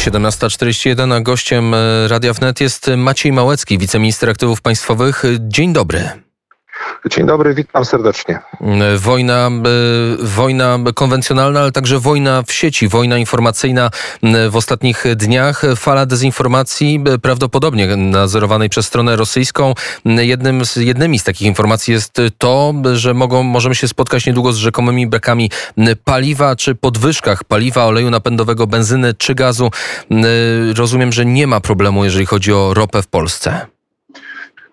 17.41, a gościem e, Radia Wnet jest Maciej Małecki, wiceminister aktywów państwowych. Dzień dobry. Dzień dobry, witam serdecznie. Wojna, e, wojna konwencjonalna, ale także wojna w sieci, wojna informacyjna w ostatnich dniach. Fala dezinformacji, prawdopodobnie nadzorowanej przez stronę rosyjską. Jednym z, jednymi z takich informacji jest to, że mogą, możemy się spotkać niedługo z rzekomymi brakami paliwa czy podwyżkach paliwa, oleju napędowego, benzyny czy gazu. Rozumiem, że nie ma problemu, jeżeli chodzi o ropę w Polsce.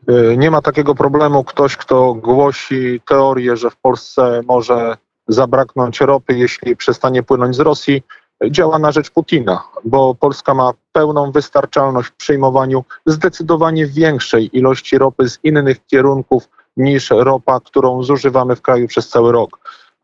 Y, nie ma takiego problemu. Ktoś, kto głosi teorię, że w Polsce może zabraknąć ropy, jeśli przestanie płynąć z Rosji, działa na rzecz Putina, bo Polska ma pełną wystarczalność w przyjmowaniu zdecydowanie większej ilości ropy z innych kierunków niż ropa, którą zużywamy w kraju przez cały rok.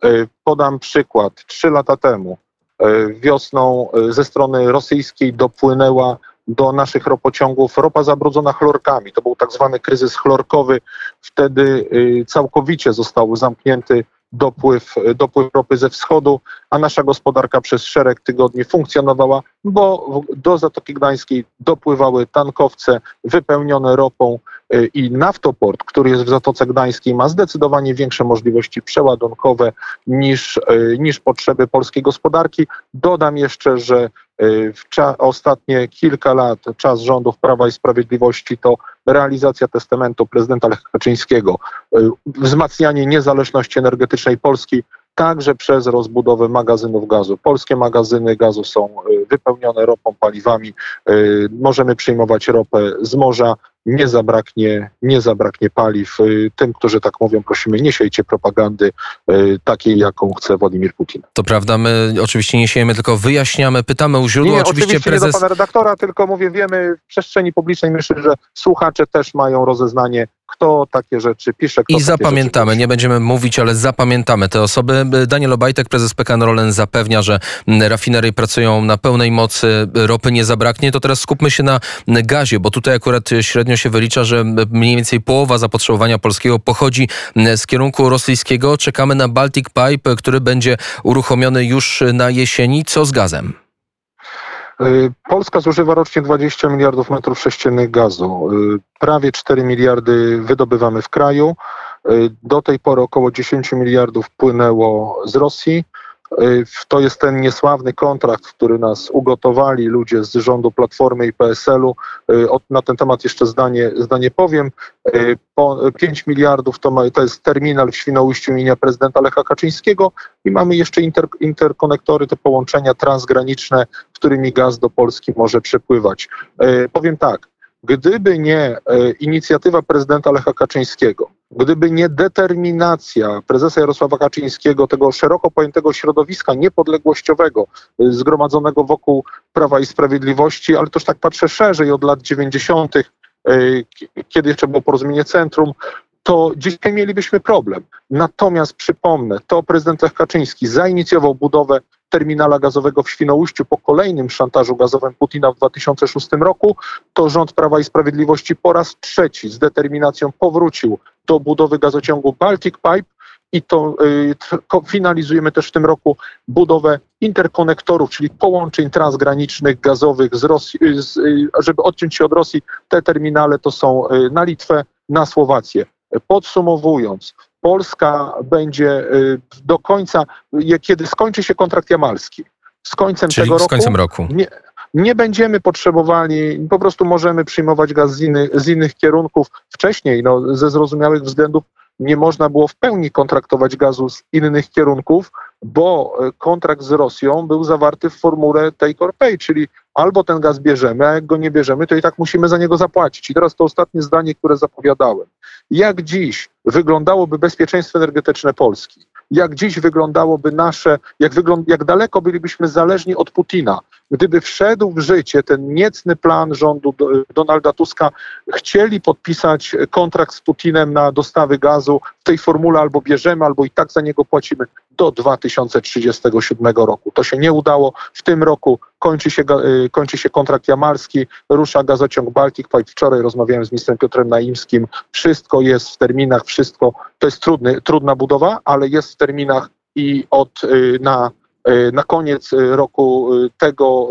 Y, podam przykład. Trzy lata temu y, wiosną ze strony rosyjskiej dopłynęła do naszych ropociągów ropa zabrudzona chlorkami. To był tak zwany kryzys chlorkowy. Wtedy y, całkowicie został zamknięty dopływ, dopływ ropy ze wschodu, a nasza gospodarka przez szereg tygodni funkcjonowała, bo do Zatoki Gdańskiej dopływały tankowce wypełnione ropą y, i naftoport, który jest w Zatoce Gdańskiej, ma zdecydowanie większe możliwości przeładunkowe niż, y, niż potrzeby polskiej gospodarki. Dodam jeszcze, że Y, w ostatnie kilka lat, czas rządów Prawa i Sprawiedliwości, to realizacja testamentu prezydenta Lecha Kaczyńskiego, y, wzmacnianie niezależności energetycznej Polski, także przez rozbudowę magazynów gazu. Polskie magazyny gazu są y, wypełnione ropą, paliwami. Możemy przyjmować ropę z morza, nie zabraknie, nie zabraknie paliw. Y, tym, którzy tak mówią, prosimy, nie siejcie propagandy y, takiej, jaką chce Władimir Putin. To prawda, my oczywiście nie siejemy, tylko wyjaśniamy, pytamy u źródła. Nie, oczywiście, oczywiście prezes... nie do pana redaktora, tylko mówię, wiemy w przestrzeni publicznej, myślę, że słuchacze też mają rozeznanie kto takie rzeczy pisze. I zapamiętamy, nie będziemy mówić, ale zapamiętamy te osoby. Daniel Obajtek, prezes PKN Rolen zapewnia, że rafinerie pracują na pełnej mocy, ropy nie zabraknie. To teraz skupmy się na gazie, bo tutaj akurat średnio się wylicza, że mniej więcej połowa zapotrzebowania polskiego pochodzi z kierunku rosyjskiego. Czekamy na Baltic Pipe, który będzie uruchomiony już na jesieni. Co z gazem? Y, Polska zużywa rocznie 20 miliardów metrów sześciennych gazu. Y, prawie 4 miliardy wydobywamy w kraju. Y, do tej pory około 10 miliardów płynęło z Rosji. Y, to jest ten niesławny kontrakt, który nas ugotowali ludzie z rządu Platformy i PSL-u. Y, na ten temat jeszcze zdanie, zdanie powiem. 5 y, miliardów to, ma, to jest terminal w Świnoujściu imienia prezydenta Lecha Kaczyńskiego i mamy jeszcze inter, interkonektory, te połączenia transgraniczne, którymi gaz do Polski może przepływać. Powiem tak, gdyby nie inicjatywa prezydenta Lecha Kaczyńskiego, Gdyby nie determinacja prezesa Jarosława Kaczyńskiego, tego szeroko pojętego środowiska niepodległościowego y, zgromadzonego wokół Prawa i Sprawiedliwości, ale też tak patrzę szerzej od lat 90., y, kiedy jeszcze było porozumienie centrum, to dzisiaj mielibyśmy problem. Natomiast przypomnę, to prezydent Lech Kaczyński zainicjował budowę terminala gazowego w Świnoujściu po kolejnym szantażu gazowym Putina w 2006 roku, to rząd Prawa i Sprawiedliwości po raz trzeci z determinacją powrócił do budowy gazociągu Baltic Pipe i to y, finalizujemy też w tym roku budowę interkonektorów, czyli połączeń transgranicznych gazowych z Rosji, y, z, y, żeby odciąć się od Rosji. Te terminale to są na Litwę, na Słowację. Podsumowując, Polska będzie do końca, kiedy skończy się kontrakt jamalski, z końcem Czyli tego z końcem roku. Nie, nie będziemy potrzebowali, po prostu możemy przyjmować gaz z, inny, z innych kierunków wcześniej, no, ze zrozumiałych względów nie można było w pełni kontraktować gazu z innych kierunków, bo e, kontrakt z Rosją był zawarty w formule take or pay, czyli albo ten gaz bierzemy, a jak go nie bierzemy, to i tak musimy za niego zapłacić. I teraz to ostatnie zdanie, które zapowiadałem. Jak dziś wyglądałoby bezpieczeństwo energetyczne Polski? Jak dziś wyglądałoby nasze, jak, wygląd, jak daleko bylibyśmy zależni od Putina, gdyby wszedł w życie ten niecny plan rządu Donalda Tuska, chcieli podpisać kontrakt z Putinem na dostawy gazu w tej formule albo bierzemy, albo i tak za niego płacimy do 2037 roku. To się nie udało. W tym roku kończy się, y, kończy się kontrakt jamalski, rusza gazociąg Baltic Pipe. Wczoraj rozmawiałem z ministrem Piotrem Naimskim. Wszystko jest w terminach, wszystko to jest trudny, trudna budowa, ale jest w terminach i od y, na Na koniec roku tego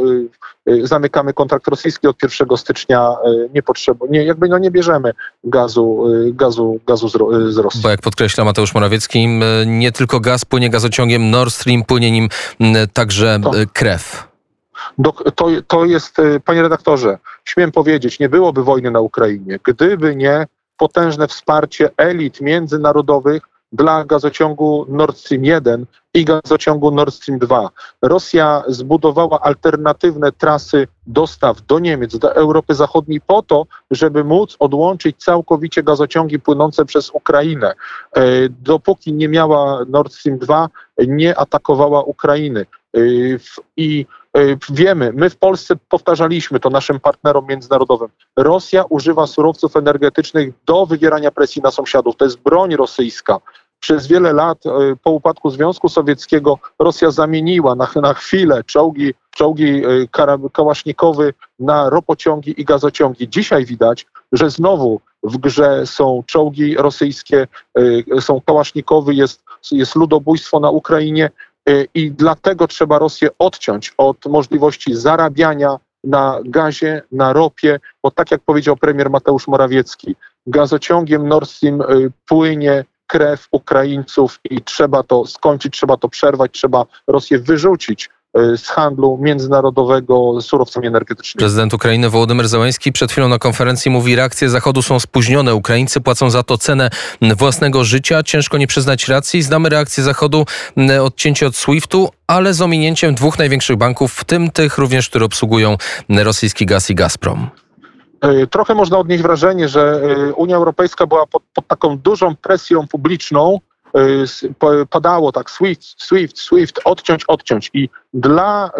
zamykamy kontrakt rosyjski od 1 stycznia. Nie potrzeba, nie, jakby no nie bierzemy gazu, gazu, gazu z, z Rosji. Bo jak podkreśla Mateusz Morawiecki, nie tylko gaz płynie gazociągiem Nord Stream, płynie nim także to. krew. Do, to, to jest, panie redaktorze, śmiem powiedzieć, nie byłoby wojny na Ukrainie, gdyby nie potężne wsparcie elit międzynarodowych dla gazociągu Nord Stream 1 i gazociągu Nord Stream 2. Rosja zbudowała alternatywne trasy dostaw do Niemiec, do Europy Zachodniej po to, żeby móc odłączyć całkowicie gazociągi płynące przez Ukrainę. E, dopóki nie miała Nord Stream 2, nie atakowała Ukrainy. E, I e, wiemy, my w Polsce powtarzaliśmy to naszym partnerom międzynarodowym. Rosja używa surowców energetycznych do wywierania presji na sąsiadów. To jest broń rosyjska. Przez wiele lat po upadku Związku Sowieckiego Rosja zamieniła na, na chwilę czołgi, czołgi kałasznikowy na ropociągi i gazociągi. Dzisiaj widać, że znowu w grze są czołgi rosyjskie, są kałasznikowy, jest, jest ludobójstwo na Ukrainie i dlatego trzeba Rosję odciąć od możliwości zarabiania na gazie, na ropie, bo tak jak powiedział premier Mateusz Morawiecki, gazociągiem Nord Stream płynie krew Ukraińców i trzeba to skończyć, trzeba to przerwać, trzeba Rosję wyrzucić Y, z handlu międzynarodowego surowcami energetycznymi. Prezydent Ukrainy Wołodymyr Załański przed chwilą na konferencji mówi, reakcje Zachodu są spóźnione. Ukraińcy płacą za to cenę własnego życia. Ciężko nie przyznać racji. Znamy reakcję Zachodu, odcięcie od SWIFT-u, ale z ominięciem dwóch największych banków, w tym tych również, które obsługują rosyjski gaz i Gazprom. Y, trochę można odnieść wrażenie, że y, Unia Europejska była pod, pod taką dużą presją publiczną, Y, padało tak Swift, Swift, Swift, odciąć, odciąć i dla,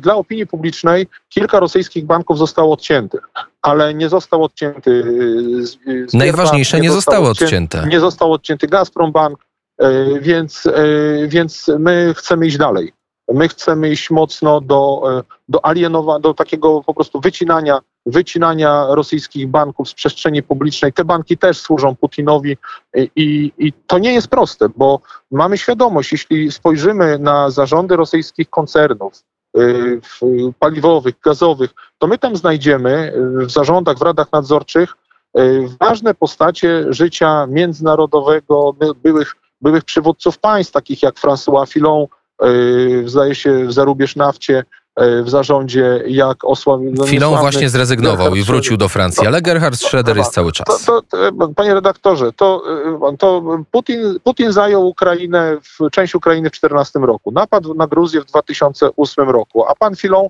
dla opinii publicznej kilka rosyjskich banków zostało odciętych, ale nie został odcięty Najważniejsze nie, nie zostało odcięte. Nie został odcięty Gazprom Bank, więc, więc my chcemy iść dalej. My chcemy iść mocno do, do alienowa, do takiego po prostu wycinania wycinania rosyjskich banków z przestrzeni publicznej. Te banki też służą Putinowi i, i, to nie jest proste, bo mamy świadomość, jeśli spojrzymy na zarządy rosyjskich koncernów, y, paliwowych, gazowych, to my tam znajdziemy w zarządach, w radach nadzorczych y, ważne postacie życia międzynarodowego, byłych, byłych przywódców państw, takich jak François Fillon, y, zdaje się w Zarubież Nafcie, w zarządzie, jak osławiony. No Chwilą właśnie zrezygnował i wrócił do Francji, ale Gerhard Schroeder jest cały czas. To, to, panie redaktorze, to, e, to Putin, Putin zajął Ukrainę, w, część Ukrainy w 2014 roku, napadł na Gruzję w 2008 roku, a pan Filon e,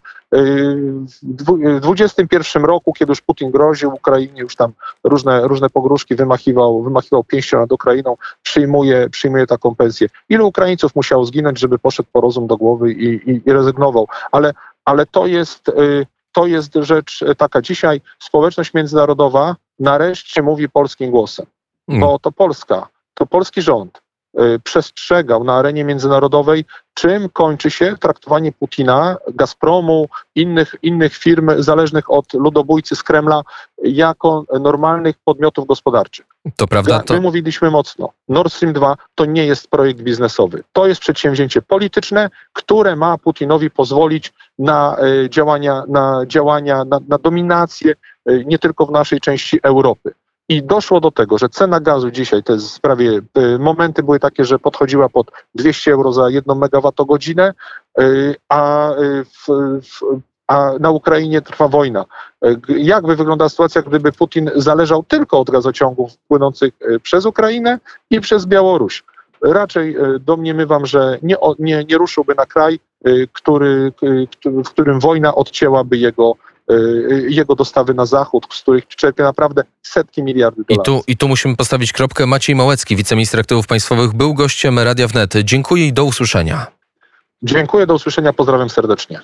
w 2021 roku, kiedy już Putin groził Ukrainie, już tam różne, różne pogróżki wymachiwał, wymachiwał pięścią nad Ukrainą, przyjmuje, przyjmuje taką pensję. Ilu Ukraińców musiało zginąć, żeby poszedł po rozum do głowy i, i, i rezygnował? Ale ale to jest, y, to jest rzecz taka. Dzisiaj społeczność międzynarodowa nareszcie mówi polskim głosem, bo mm. to Polska, to polski rząd y, przestrzegał na arenie międzynarodowej, czym kończy się traktowanie Putina, Gazpromu, innych, innych firm zależnych od ludobójcy z Kremla jako normalnych podmiotów gospodarczych. To prawda. To... My mówiliśmy mocno. Nord Stream 2 to nie jest projekt biznesowy. To jest przedsięwzięcie polityczne, które ma Putinowi pozwolić na e, działania, na, działania, na, na dominację e, nie tylko w naszej części Europy. I doszło do tego, że cena gazu dzisiaj, jest prawie, e, momenty były takie, że podchodziła pod 200 euro za jedną megawattogodzinę, a w, w, a na Ukrainie trwa wojna. Jak by wyglądała sytuacja, gdyby Putin zależał tylko od gazociągów płynących przez Ukrainę i przez Białoruś? Raczej domniemywam, że nie, nie, nie ruszyłby na kraj, który, w którym wojna odcięłaby jego jego dostawy na zachód, z których czerpie naprawdę setki miliardów dolarów. I tu, I tu musimy postawić kropkę. Maciej Małecki, wiceminister aktywów państwowych, był gościem Radia Wnet. Dziękuję i do usłyszenia. Dziękuję, do usłyszenia, pozdrawiam serdecznie.